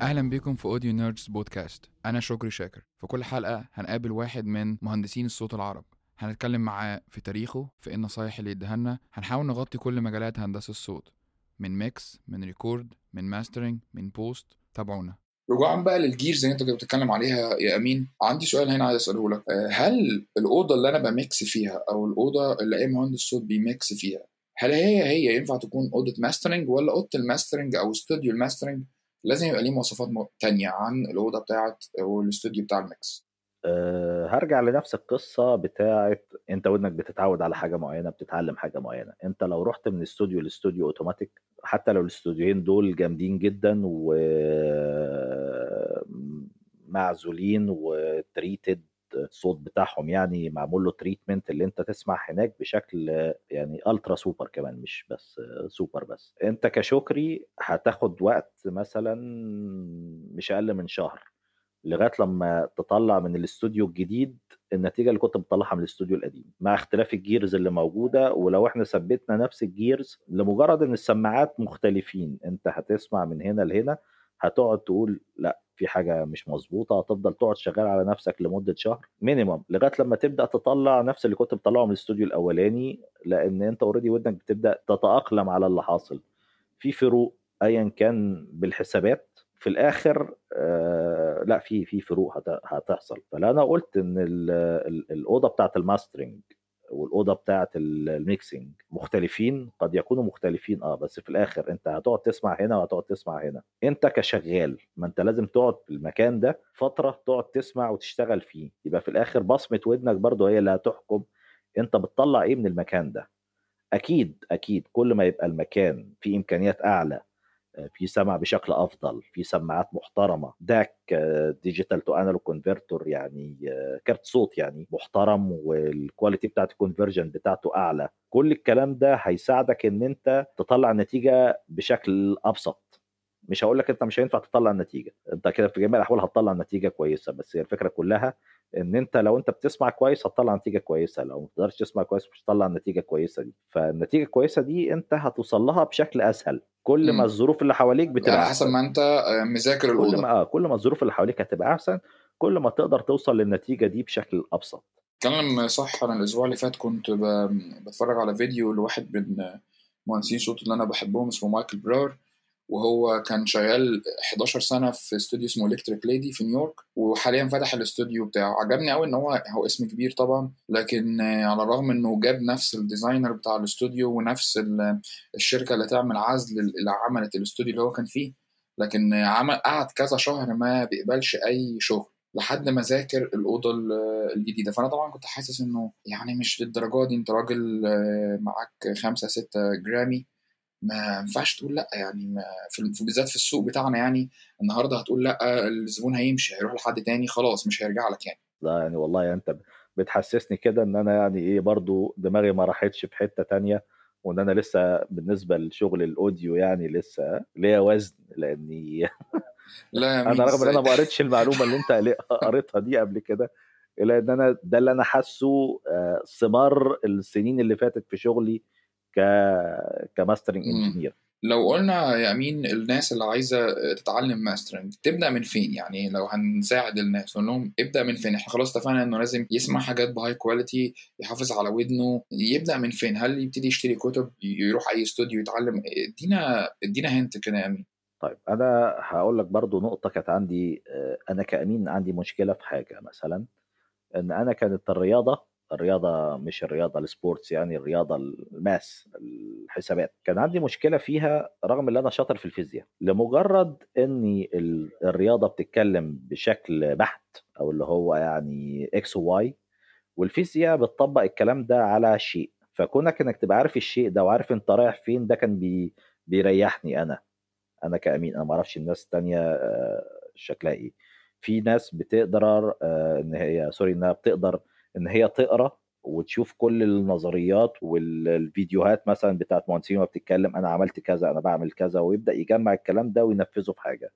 أهلا بكم في Audio Nerds Podcast. أنا شكري شاكر. في كل حلقة هنقابل واحد من مهندسين الصوت العرب. هنتكلم معاه في تاريخه في إيه النصايح اللي يديها لنا. هنحاول نغطي كل مجالات هندسة الصوت. من mix من record من mastering من post. تابعونا. رجوعا بقى لل gears اللي أنت كنت بتتكلم عليها يا أمين. عندي سؤال هنا عايز أسأله لك. آه، هل الأوضة اللي أنا ب mix فيها أو الأوضة اللي أي مهندس صوت بي mix فيها هل هي هي ينفع تكون أوضة mastering ولا أوضة ال mastering أو استوديو ال mastering لازم يبقى ليه مواصفات تانية عن الأوضة بتاعت أو الاستوديو بتاع ال mix أه هرجع لنفس القصة بتاعت أنت ودنك بتتعود على حاجة معينة بتتعلم حاجة معينة. أنت لو رحت من استوديو لاستوديو أوتوماتيك حتى لو الاستوديوهين دول جامدين جدا ومعزولين و treated الصوت بتاعهم يعني معمول له treatment اللي انت تسمع هناك بشكل يعني ultra super كمان مش بس سوبر بس. انت كشكري هتاخد وقت مثلا مش أقل من شهر لغاية لما تطلع من الاستوديو الجديد النتيجة اللي كنت بتطلعها من الاستوديو القديم. مع اختلاف ال gears اللي موجودة ولو إحنا ثبتنا نفس ال gears لمجرد إن السماعات مختلفين انت هتسمع من هنا لهنا هتقعد تقول لأ في حاجة مش مظبوطة هتفضل تقعد شغال على نفسك لمدة شهر minimum لغاية لما تبدأ تطلع نفس اللي كنت بتطلعه من الاستوديو الأولاني لأن أنت already ودنك بتبدأ تتأقلم على اللي حاصل. في فروق ايا كان بالحسابات في الآخر آه لا في في فروق هت- هتحصل. فأنا قلت إن ال- ال- الأوضة بتاعت ال mastering والأوضة بتاعت ال- ال mixing مختلفين قد يكونوا مختلفين آه بس في الآخر أنت هتقعد تسمع هنا وهتقعد تسمع هنا. أنت كشغال ما أنت لازم تقعد في المكان ده فترة تقعد تسمع وتشتغل فيه. يبقى في الآخر بصمة ودنك برضو هي اللي هتحكم أنت بتطلع إيه من المكان ده. أكيد أكيد كل ما يبقى المكان فيه إمكانيات أعلى في سمع بشكل أفضل في سماعات محترمة. DAC digital to analog converter يعني كارت صوت يعني محترم وال quality بتاعت ال conversion بتاعته أعلى. كل الكلام ده هيساعدك إن أنت تطلع نتيجة بشكل أبسط. مش هقول لك أنت مش هينفع تطلع النتيجة أنت كده في جميع الأحوال هتطلع نتيجه كويسة بس هي الفكرة كلها إن أنت لو أنت بتسمع كويس هتطلع نتيجة كويسة لو ما تقدرش تسمع كويس مش هتطلع النتيجة كويسة دي. فالنتيجة الكويسة دي أنت هتوصل لها بشكل أسهل كل ما مم. الظروف اللي حواليك بتبقى على حسب ما أنت آه، مذاكر كل الاوضه ما آه كل ما الظروف اللي حواليك هتبقى أحسن كل ما تقدر توصل للنتيجة دي بشكل أبسط. كلام صح أنا الأسبوع اللي فات كنت ب- بتفرج على فيديو لواحد من مهندسين صوت اللي أنا بحبهم اسمه مايكل براور وهو كان شغال 11 سنة في استوديو اسمه Electric Lady في نيويورك وحاليا فتح الاستوديو بتاعه. عجبني قوي إن هو هو اسم كبير طبعا لكن على الرغم إنه جاب نفس ال designer بتاع الاستوديو ونفس ال- الشركة اللي تعمل عزل اللي عملت الاستوديو اللي هو كان فيه لكن عمل قعد كذا شهر ما بيقبلش أي شغل لحد ما ذاكر الأوضة ال- الجديدة. فأنا طبعا كنت حاسس إنه يعني مش للدرجة دي أنت راجل آه، معاك خمسة ستة جرامي ما ينفعش تقول لأ يعني ما في بالذات في السوق بتاعنا يعني النهارده هتقول لأ الزبون هيمشي هيروح لحد تاني خلاص مش هيرجع لك يعني. لا يعني والله أنت بتحسسني كده إن أنا يعني إيه برضو دماغي ما راحتش في حتة تانية وإن أنا لسه بالنسبة لشغل الأوديو يعني لسه ليا وزن لأني لا أنا رغم إن أنا ما قريتش المعلومة اللي أنت قريتها دي قبل كده إلا إن أنا ده اللي أنا حاسه آه، ثمار السنين اللي فاتت في شغلي ك ك mastering. engineer لو قلنا يا أمين الناس اللي عايزة تتعلم mastering تبدأ من فين؟ يعني لو هنساعد الناس نقول لهم ابدأ من فين؟ إحنا خلاص اتفقنا إنه لازم يسمع حاجات ب high quality يحافظ على ودنه. يبدأ من فين؟ هل يبتدي يشتري كتب يروح أي استوديو يتعلم؟ ادينا ادينا hint كده يا أمين. طيب أنا هقول لك برضو نقطة كانت عندي آه، أنا كأمين عندي مشكلة في حاجة مثلا إن أنا كانت الرياضة الرياضة مش الرياضة ال sports يعني الرياضة ال math الحسابات. كان عندي مشكلة فيها رغم إن أنا شاطر في الفيزياء. لمجرد ال- الرياضة بتتكلم بشكل بحت أو اللي هو يعني X و Y والفيزياء بتطبق الكلام ده على شيء. فكونك إنك تبقى عارف الشيء ده وعارف أنت رايح فين ده كان بي بيريحني أنا. أنا كأمين أنا ما أعرفش الناس التانية آه، شكلها إيه. في ناس بتقدر آه، إن هي sorry إنها بتقدر إن هي تقرأ وتشوف كل النظريات والفيديوهات مثلا بتاعت مهندسين وهي بتتكلم أنا عملت كذا أنا بعمل كذا ويبدأ يجمع الكلام ده وينفذه في حاجة.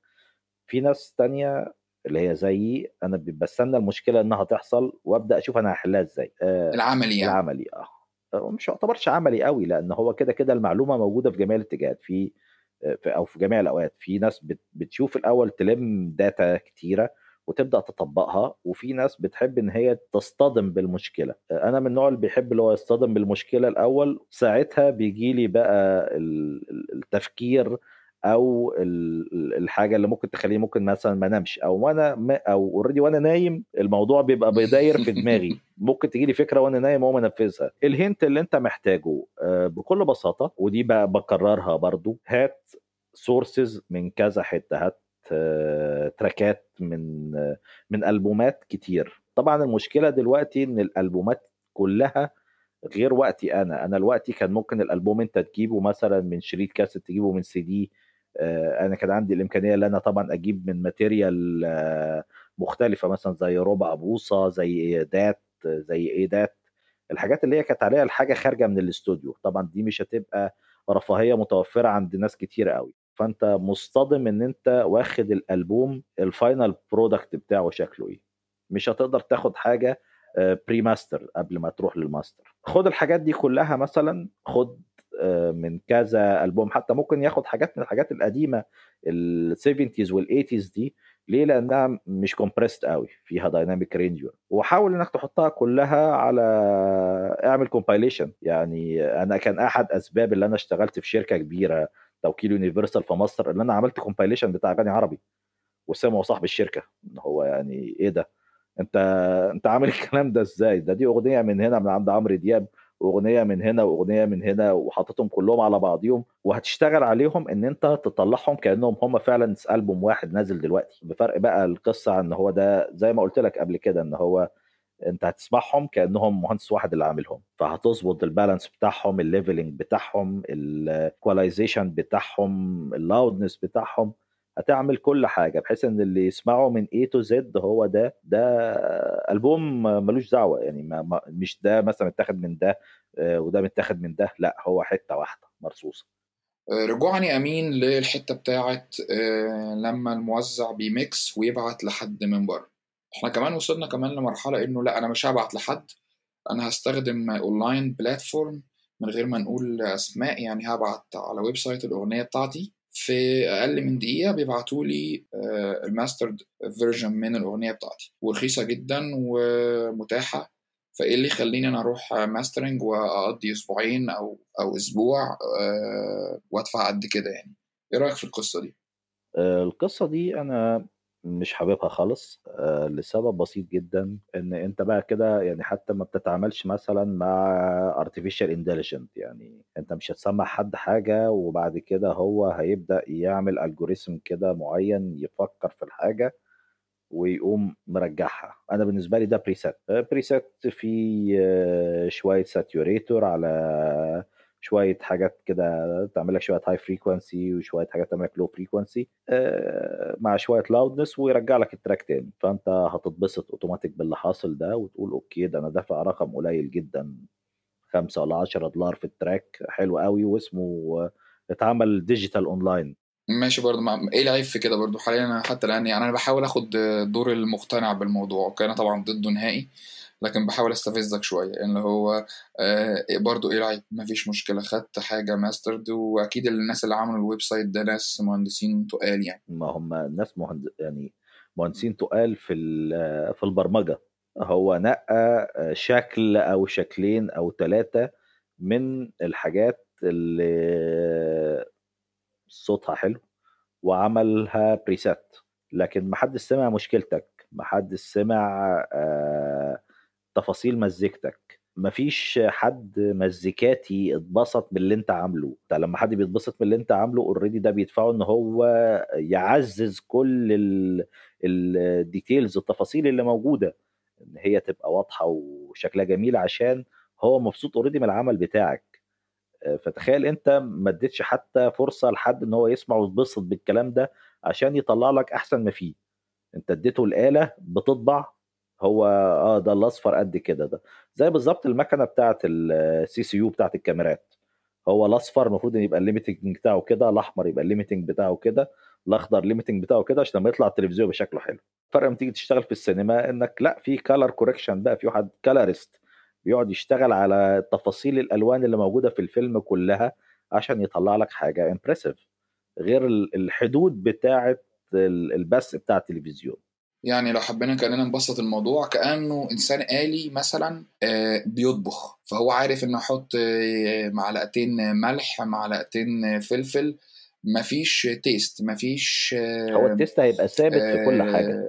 في ناس تانية اللي هي زيي أنا بستنى المشكلة إنها تحصل وأبدأ أشوف أنا هحلها إزاي. آه العملي يعني. العملي آه. مش يعتبرش عملي قوي لأن هو كده كده المعلومة موجودة في جميع الاتجاهات في أو في جميع الأوقات. في ناس بتشوف الأول تلم داتا كتيرة وتبدأ تطبقها وفي ناس بتحب إن هي تصطدم بالمشكلة. أنا من النوع اللي بيحب اللي هو يصطدم بالمشكلة الأول ساعتها بيجي لي بقى التفكير أو الحاجة اللي ممكن تخليني ممكن مثلا ما أنامش أو وأنا أو already وأنا نايم الموضوع بيبقى بيداير في دماغي. ممكن تجي لي فكرة وأنا نايم وأقوم أنفذها. ال hint اللي أنت محتاجه آه، بكل بساطة ودي بقى بكررها برضو هات sources من كذا حتة هات تراكات من آه، من ألبومات كتير. طبعا المشكلة دلوقتي إن الألبومات كلها غير دلوقتي أنا. أنا الوقتي كان ممكن الألبوم أنت تجيبه مثلا من شريط كاسيت تجيبه من سي دي. آه، أنا كان عندي الإمكانية إن أنا طبعا أجيب من material مختلفة مثلا زي ربع بوصه زي DAT زي ADAT. الحاجات اللي هي كانت عليها الحاجة خارجة من الاستوديو. طبعا دي مش هتبقى رفاهية متوفرة عند ناس كتير قوي. فانت مصطدم ان انت واخد الالبوم ال final product بتاعه شكله إيه. مش هتقدر تاخد حاجة pre آه، ماستر قبل ما تروح للماستر خد الحاجات دي كلها مثلا خد آه، من كذا ألبوم. حتى ممكن ياخد حاجات من الحاجات القديمة ال 70s وال 80s دي. ليه؟ لأنها مش compressed قوي فيها dynamic range وحاول إنك تحطها كلها على اعمل compilation يعني أنا كان أحد أسباب اللي أنا اشتغلت في شركة كبيرة. توكيل يونيفرسال في مصر إن أنا عملت compilation بتاع أغاني عربي. وسألني صاحب الشركة. إن هو يعني إيه ده؟ أنت أنت عامل الكلام ده إزاي؟ ده دي أغنية من هنا من عند عمرو دياب. واغنيه من هنا واغنيه من هنا وحاططهم كلهم على بعضيهم. وهتشتغل عليهم إن أنت تطلعهم كأنهم هم فعلا ألبوم واحد نازل دلوقتي. بفرق بقى القصة إن هو ده زي ما قلت لك قبل كده إن هو انت هتسمعهم كأنهم مهندس واحد اللي عاملهم فهتظبط ال balance بتاعهم ال leveling بتاعهم ال equalization بتاعهم ال loudness بتاعهم هتعمل كل حاجة بحيث إن اللي يسمعه من A to Z هو ده ده ألبوم ملوش دعوة يعني ما مش ده مثلا متاخد من ده آه، وده متاخد من ده لا هو حتة واحدة مرصوصة. آه، رجوعا يا أمين للحتة بتاعت آه، لما الموزع بي mix ويبعت لحد من بره. إحنا كمان وصلنا كمان لمرحلة إنه لأ أنا مش هبعت لحد. أنا هستخدم online platform من غير ما نقول أسماء يعني هبعت على website الأغنية بتاعتي. في أقل من دقيقة بيبعتوا لي ال mastered version من الأغنية بتاعتي. ورخيصة جدا ومتاحة. فإيه اللي يخليني أنا أروح mastering وأقضي أسبوعين أو أو أسبوع آه، وأدفع قد كده يعني؟ إيه رأيك في القصة دي؟ آه، القصة دي أنا مش حاببها خالص آه، لسبب بسيط جدا إن أنت بقى كده يعني حتى ما بتتعاملش مثلا مع artificial intelligence يعني أنت مش هتسمع حد حاجة وبعد كده هو هيبدأ يعمل algorithm كده معين يفكر في الحاجة ويقوم مرجعها. أنا بالنسبة لي ده preset preset في شوية saturator على شوية حاجات كده تعمل لك شوية high frequency وشوية حاجات تعمل لك low frequency مع شوية loudness ويرجع لك ال track تاني. فأنت هتتبسط اوتوماتيك باللي حاصل ده وتقول okay ده أنا دافع رقم قليل جدا 5 ولا 10 دولار في ال track حلو قوي واسمه اتعمل digital online ماشي برضه ما إيه العيب في كده برضه؟ حاليا أنا حتى الآن يعني أنا بحاول آخد دور المقتنع بالموضوع okay؟ أنا طبعا ضده نهائي. لكن بحاول استفزك شوية اللي هو آه برضو إيه رأيك؟ مفيش مشكلة خدت حاجة mastered وأكيد الناس اللي عملوا ال website ده ناس مهندسين تقال يعني. ما هم ناس مهند يعني مهندسين تقال في في البرمجة. هو نقى شكل أو شكلين أو ثلاثة من الحاجات اللي صوتها حلو وعملها presets لكن محدش سمع مشكلتك محدش سمع آه تفاصيل مزيكتك. مفيش حد مزيكاتي اتبسط باللي انت عامله. انت لما حد بيتبسط باللي انت عامله already ده بيدفعه ان هو يعزز كل ال details التفاصيل اللي موجودة. إن هي تبقى واضحة وشكلها جميل عشان هو مبسوط already من العمل بتاعك. فتخيل انت ما اديتش حتى فرصة لحد ان هو يسمع ويتبسط بالكلام ده عشان يطلع لك أحسن ما فيه. انت اديته الآلة بتطبع هو آه ده الأصفر قد كده ده. زي بالظبط المكنة بتاعة ال CCU بتاعة الكاميرات. هو الأصفر المفروض إن يبقى ال limiting بتاعه كده الأحمر يبقى ال limiting بتاعه كده الأخضر ال limiting بتاعه كده عشان لما يطلع التلفزيون بشكله حلو. فرق لما تيجي تشتغل في السينما إنك لأ في color correction بقى في واحد colorist بيقعد يشتغل على تفاصيل الألوان اللي موجودة في الفيلم كلها عشان يطلع لك حاجة impressive غير الحدود بتاعة البث بتاع التلفزيون. يعني لو حبينا كأننا نبسط الموضوع كأنه إنسان آلي مثلا آه، بيطبخ. فهو عارف إنه يحط آه، معلقتين ملح معلقتين فلفل مفيش taste مفيش هو ال taste هيبقى ثابت في كل حاجة.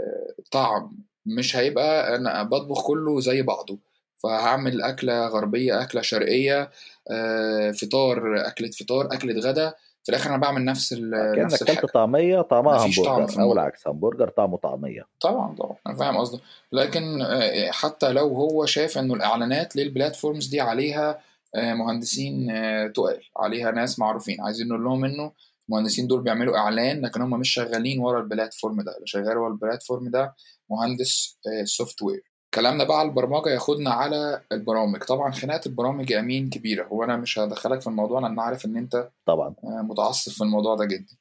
طعم. مش هيبقى أنا بطبخ كله زي بعضه. فهعمل أكلة غربية أكلة شرقية آه، فطار أكلة فطار أكلة غدا. في الآخر أنا بعمل نفس ال نفس الحاجة. أكلت طعمية طعمها همبرجر. طعم أو العكس همبرجر طعمه طعمية. طبعا طبعا. أنا فاهم قصدك. لكن آه، حتى لو هو شايف إنه الإعلانات لل platforms دي عليها آه، مهندسين تقال عليها ناس معروفين. عايزين نقول لهم إنه المهندسين دول بيعملوا إعلان لكن هم مش شغالين ورا ال platform ده. اللي شغال ورا ال platform ده مهندس software كلامنا بقى على البرمجة ياخدنا على البرامج. طبعا خناقه البرامج يا أمين كبيرة. هو أنا مش هدخلك في الموضوع لأن عارف إن أنت طبعا. آه، متعصب في الموضوع ده جدا.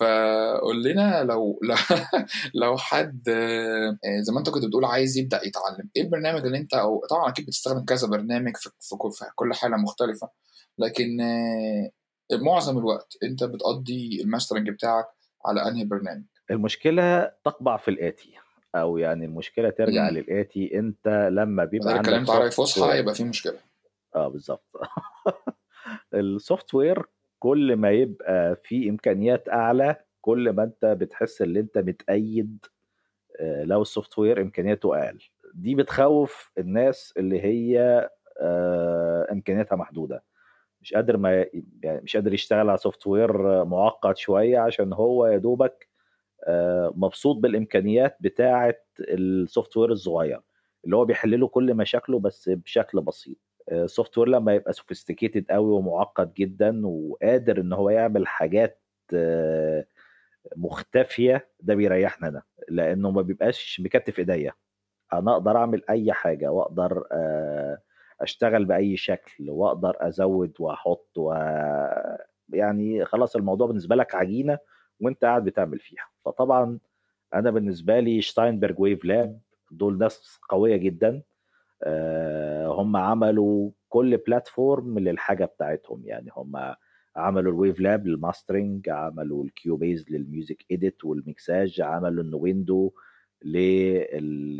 فقول لنا لو لو حد آه، زي ما أنت كنت بتقول عايز يبدأ يتعلم إيه البرنامج اللي أنت أو طبعا أكيد بتستخدم كذا برنامج في, كل حالة مختلفة لكن آه، معظم الوقت أنت بتقضي ال mastering بتاعك على أنهي برنامج؟ المشكلة تقبع في الآتي. أو يعني المشكلة ترجع مم. للآتي أنت لما بيبقى عندك كلمة عربي فصحى يبقى في مشكلة. آه بالظبط ال software كل ما يبقى في إمكانيات أعلى كل ما أنت بتحس إن أنت متقيد آه، لو ال software إمكانياته أقل. دي بتخوف الناس اللي هي آه، إمكانياتها محدودة. مش قادر ما يعني مش قادر يشتغل على software معقد شوية عشان هو يا دوبك مبسوط بالإمكانيات بتاعه ال software الصغير اللي هو بيحل له كل مشاكله بس بشكل بسيط. ال soft آه، ware لما يبقى sophisticated قوي ومعقد جدا وقادر إن هو يعمل حاجات آه، مختفية ده بيريحنا أنا لأنه ما بيبقاش مكتف إيديا. أنا أقدر أعمل أي حاجة وأقدر أشتغل بأي شكل وأقدر أزود وأحط و يعني خلاص الموضوع بالنسبة لك عجينة وانت قاعد بتعمل فيها. فطبعا أنا بالنسبة لي Steinberg WaveLab دول ناس قوية جدا. آه، هم عملوا كل platform للحاجة بتاعتهم. يعني هم عملوا ال WaveLab لل mastering عملوا ال Cubase لل music edit والميكساج عملوا ال Nuendo لل dubbing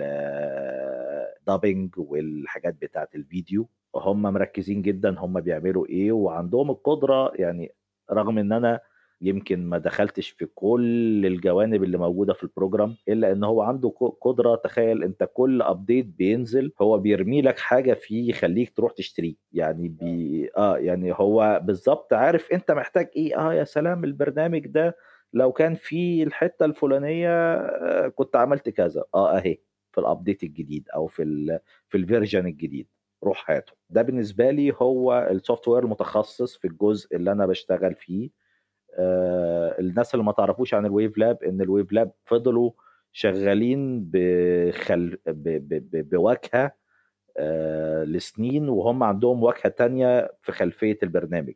والحاجات بتاعت الفيديو. هم مركزين جدا هم بيعملوا إيه وعندهم القدرة يعني رغم إن أنا يمكن ما دخلتش في كل الجوانب اللي موجودة في ال program إلا إن هو عنده قدرة تخيل أنت كل update بينزل هو بيرمي لك حاجة فيه يخليك تروح تشتريه. يعني بي آه. يعني هو بالظبط عارف أنت محتاج إيه. آه يا سلام البرنامج ده لو كان في الحتة الفلانية آه كنت عملت كذا. آه أهي في ال update الجديد أو في ال في ال version الجديد. روح هاته. ده بالنسبة لي هو ال software المتخصص في الجزء اللي أنا بشتغل فيه. آه، الناس اللي ما تعرفوش عن ال WaveLab إن ال WaveLab فضلوا شغالين بخل... ب... ب... بواجهة آه، لسنين وهم عندهم واجهة تانية في خلفية البرنامج.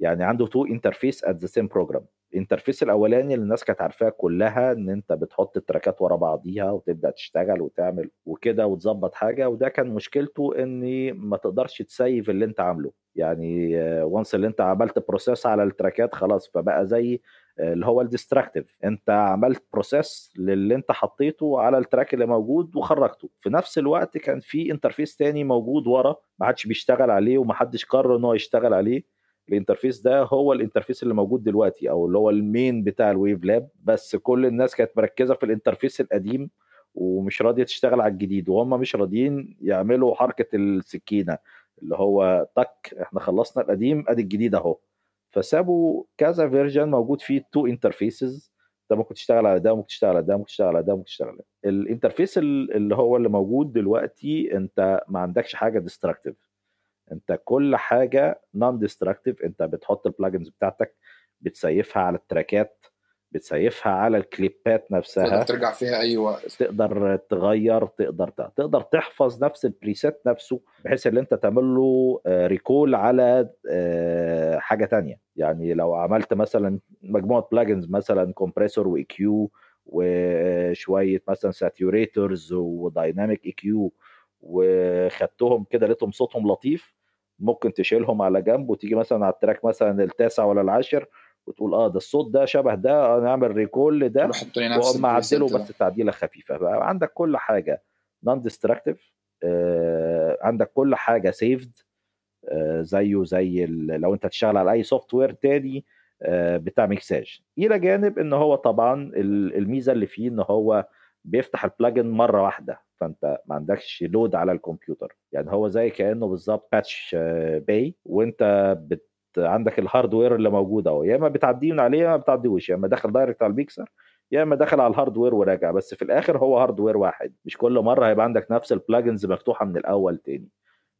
يعني عنده two interface at the same program ال interface الأولاني اللي الناس كانت عارفاه كلها إن أنت بتحط ال tracks ورا بعضيها وتبدأ تشتغل وتعمل وكده وتظبط حاجة وده كان مشكلته ان ما تقدرش ت save اللي أنت عامله. يعني once اللي انت عملت process على ال tracks خلاص فبقى زي اللي هو ال destructive انت عملت process للي انت حطيته على ال track اللي موجود وخرجته. في نفس الوقت كان في interface تاني موجود ورا ما حدش بيشتغل عليه وما حدش قرر إن هو يشتغل عليه. ال interface ده هو ال interface اللي موجود دلوقتي أو اللي هو ال main بتاع ال WaveLab بس كل الناس كانت مركزة في ال interface القديم ومش راضية تشتغل على الجديد وهم مش راضيين يعملوا حركة السكينة. اللي هو تك إحنا خلصنا القديم أدي الجديد أهو. فسابوا كذا version موجود فيه two interfaces ده ممكن تشتغل على ده ممكن تشتغل على ده ممكن تشتغل على ده ممكن تشتغل على ده. ال interface اللي هو اللي موجود دلوقتي أنت ما عندكش حاجة destructive أنت كل حاجة non destructive أنت بتحط ال plugins بتاعتك بتسيفها على التراكات. بتسيفها على الكليبات نفسها. تقدر ترجع فيها أي وقت. تقدر تغير تقدر تقدر تحفظ نفس ال preset نفسه بحيث ان انت تعمل له recall آه، على آه، حاجة تانية. يعني لو عملت مثلا مجموعة plugins مثلا compressor و EQ وشوية مثلا saturators و dynamic EQ وخدتهم كده لقيتهم صوتهم لطيف ممكن تشيلهم على جنب وتيجي مثلا على ال track مثلا التاسع ولا العاشر وتقول آه ده الصوت ده شبه ده نعمل recall ده. حط لي نفس واقوم معدله ال preset بس تعديلة خفيفة. بقى عندك كل حاجة non destructive عندك كل حاجة saved زيه زي لو أنت تشتغل على أي software تاني آه، بتاع ميكساج. إلى جانب إن هو طبعا ال- الميزة اللي فيه إن هو بيفتح ال plugin مرة واحدة. فأنت ما عندكش load على الكمبيوتر. يعني هو زي كأنه بالظبط patch bay وأنت بت عندك ال hardware اللي موجود أهو. يا إما بتعديه من عليه يا ما بتعديهوش يا إما داخل direct على الميكسر يا إما داخل على ال hardware وراجع. بس في الآخر هو hardware واحد. مش كل مرة هيبقى عندك نفس ال plugins مفتوحة من الأول تاني.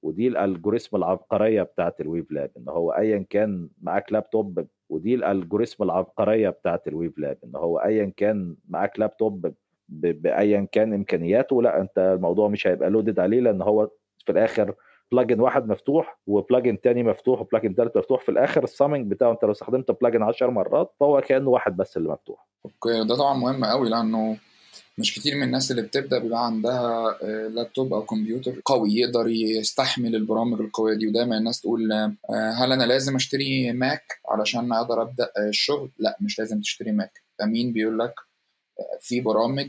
ودي ال algorithm العبقرية بتاعت ال WaveLab إن هو ايا كان معاك لابتوب ودي ال algorithm العبقرية بتاعت ال WaveLab إن هو ايا كان معاك لابتوب بايا كان إمكانياته. لا أنت الموضوع مش هيبقى loaded عليه لأن هو في الآخر plugin واحد مفتوح و plugin تاني مفتوح و plugin تالت مفتوح. في الآخر ال summing بتاعه أنت لو استخدمت plugin 10 مرات فهو كأنه واحد بس اللي مفتوح. okay ده طبعا مهم قوي لأنه مش كتير من الناس اللي بتبدأ بيبقى عندها آه، لابتوب أو كمبيوتر قوي يقدر يستحمل البرامج القوية دي. ودايما الناس تقول آه، هل أنا لازم أشتري Mac علشان أقدر أبدأ آه، الشغل؟ لا مش لازم تشتري Mac امين بيقول لك؟ آه، في برامج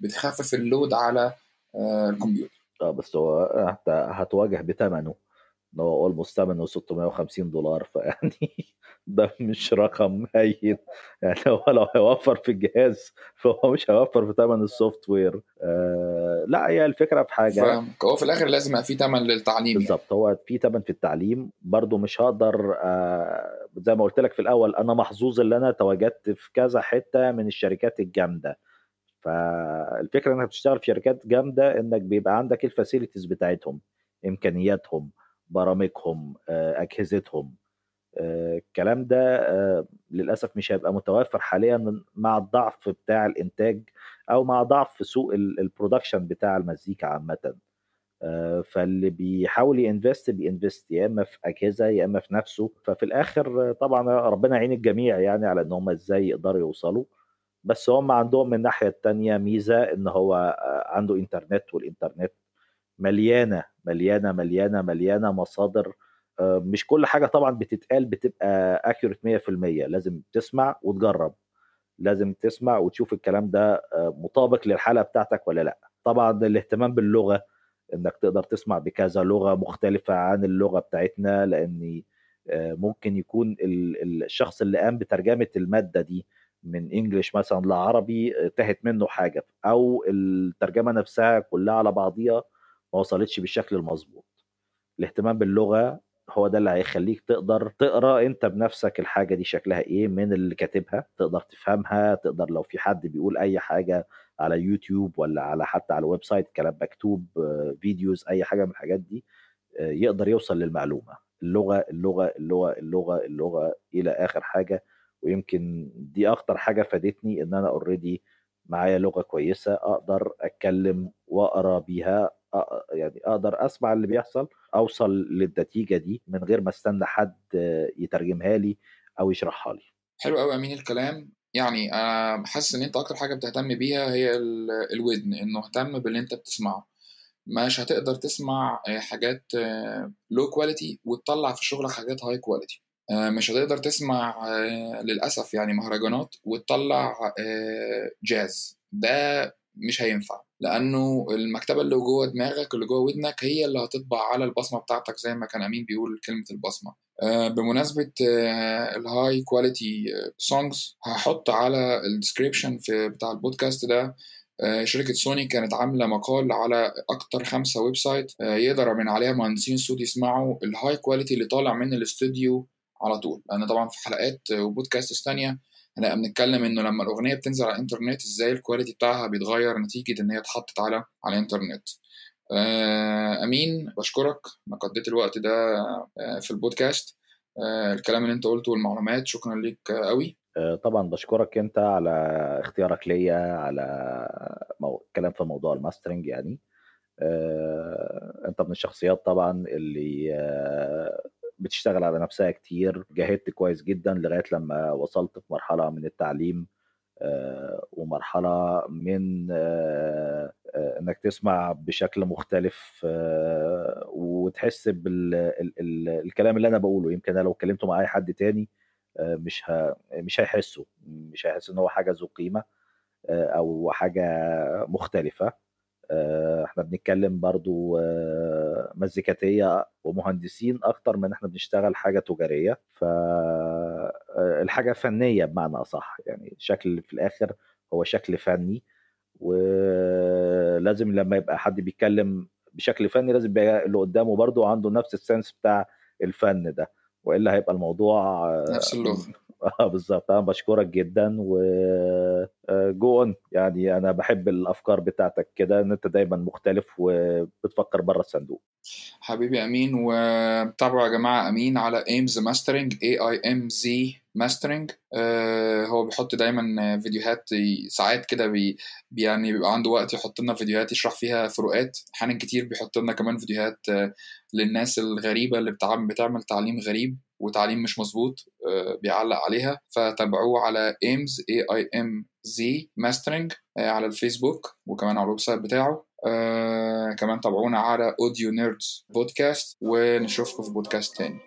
بتخفف ال load على آه، الكمبيوتر. آه بس هو هت- هتواجه بثمنه إن هو almost ثمنه 650 دولار فيعني ده مش رقم هين يعني هو لو هيوفر في الجهاز فهو مش هيوفر في ثمن ال software. آه لا هي الفكرة في حاجة. فهو في الآخر لازم يبقى في ثمن للتعليم يعني. بالظبط هو في ثمن في التعليم. برضو مش هقدر آه زي ما قلت لك في الأول أنا محظوظ إن أنا تواجدت في كذا حتة من الشركات الجامدة. فالفكرة إنك بتشتغل في شركات جامدة إنك بيبقى عندك ال facilities بتاعتهم إمكانياتهم برامجهم آه، أجهزتهم آه، الكلام ده آه، للأسف مش هيبقى متوفر حاليا مع الضعف بتاع الإنتاج أو مع ضعف سوق ال- ال production بتاع المزيكا عامة. فاللي بيحاول ي invest بي invest يا إما في أجهزة يا إما في نفسه. ففي الآخر طبعا ربنا يعين الجميع يعني على إن هم إزاي يقدروا يوصلوا. بس هم عندهم من الناحية التانية ميزة إن هو آه، عنده إنترنت والإنترنت مليانة مليانة مليانة مليانة مصادر آه، مش كل حاجة طبعا بتتقال بتبقى اكيوريت 100% لازم تسمع وتجرب. لازم تسمع وتشوف الكلام ده آه، مطابق للحالة بتاعتك ولا لأ. طبعا الاهتمام باللغة إنك تقدر تسمع بكذا لغة مختلفة عن اللغة بتاعتنا لأن ممكن يكون ال- ال- الشخص اللي قام بترجمة المادة دي من English مثلا لعربي آه، تهت منه حاجة أو الترجمة نفسها كلها على بعضيها ما وصلتش بالشكل المظبوط. الاهتمام باللغة هو ده اللي هيخليك تقدر تقرأ أنت بنفسك الحاجة دي شكلها إيه من اللي كاتبها تقدر تفهمها تقدر لو في حد بيقول أي حاجة على يوتيوب ولا على حتى على ال website كلام مكتوب آه، videos أي حاجة من الحاجات دي آه، يقدر يوصل للمعلومة. اللغة اللغة اللغة اللغة اللغة إلى آخر حاجة ويمكن دي أكتر حاجة فادتني إن أنا اوريدي معايا لغة كويسة أقدر أتكلم وأقرأ بيها يعني أقدر أسمع اللي بيحصل أوصل للنتيجة دي من غير ما أستنى حد يترجمها لي أو يشرحها لي. حلو قوي أمين الكلام. يعني أنا حاسس إن أنت أكتر حاجة بتهتم بيها هي ال- الودن إنه اهتم باللي أنت بتسمعه. مش هتقدر تسمع حاجات low quality وتطلع في شغلك حاجات high quality مش هتقدر تسمع آه، للأسف يعني مهرجانات وتطلع آه، جاز. ده مش هينفع لأنه المكتبة اللي جوه دماغك اللي جوه ودنك هي اللي هتطبع على البصمة بتاعتك زي ما كان أمين بيقول كلمة البصمة. آه، بمناسبة آه، ال high quality songs هحط على ال description في بتاع البودكاست ده آه، شركة سوني كانت عاملة مقال على أكتر خمسة website آه، يقدر من عليها مهندسين صوت يسمعوا ال high quality اللي طالع من الاستوديو على طول. لأن طبعا في حلقات وبودكاست تانية هنبقى بنتكلم إنه لما الأغنية بتنزل على الإنترنت إزاي ال quality بتاعها بيتغير نتيجة إن هي اتحطت على على الإنترنت. آه، أمين بشكرك. إنك قضيت الوقت ده آه، في البودكاست. آه، الكلام اللي أنت قلته والمعلومات شكرا ليك قوي. طبعا بشكرك أنت على اختيارك ليا على مو... كلام في موضوع ال mastering يعني. أنت من الشخصيات طبعا اللي بتشتغل على نفسها كتير جاهدت كويس جدا لغاية لما وصلت في مرحلة من التعليم آه، ومرحلة من آه، آه، إنك تسمع بشكل مختلف وتحس بالكلام اللي أنا بقوله يمكن أنا لو اتكلمت مع أي حد تاني مش. مش هيحسه مش هيحس إن هو حاجة ذو قيمة أو حاجة مختلفة إحنا بنتكلم برضو آه، مزيكاتية ومهندسين أكتر من إحنا بنشتغل حاجة تجارية. فالحاجه فنية بمعنى أصح يعني شكل في الآخر هو شكل فني. ولازم لما يبقى حد بيتكلم بشكل فني لازم يبقى اللي قدامه برضو عنده نفس السنس بتاع الفن ده. وإلا هيبقى الموضوع نفس اللغة. آه بالظبط أنا بشكرك جدا و go on يعني أنا بحب الأفكار بتاعتك كده إن أنت دايما مختلف وبتفكر بره الصندوق. حبيبي أمين وتابعوا يا جماعة أمين على Aimz Mastering A I M Z Mastering هو بيحط دايما فيديوهات ساعات كده بي يعني بيبقى عنده وقت يحط لنا فيديوهات يشرح فيها فروقات أحيانا كتير بيحط لنا كمان فيديوهات آه، للناس الغريبة اللي بتعمل بتعمل تعليم غريب وتعليم مش مظبوط آه، بيعلق عليها. فتابعوه على Aimz A I M Z Mastering على الفيسبوك وكمان على ال website بتاعه. آه كمان تابعونا على Audio Nerds Podcast ونشوفكم في بودكاست تاني.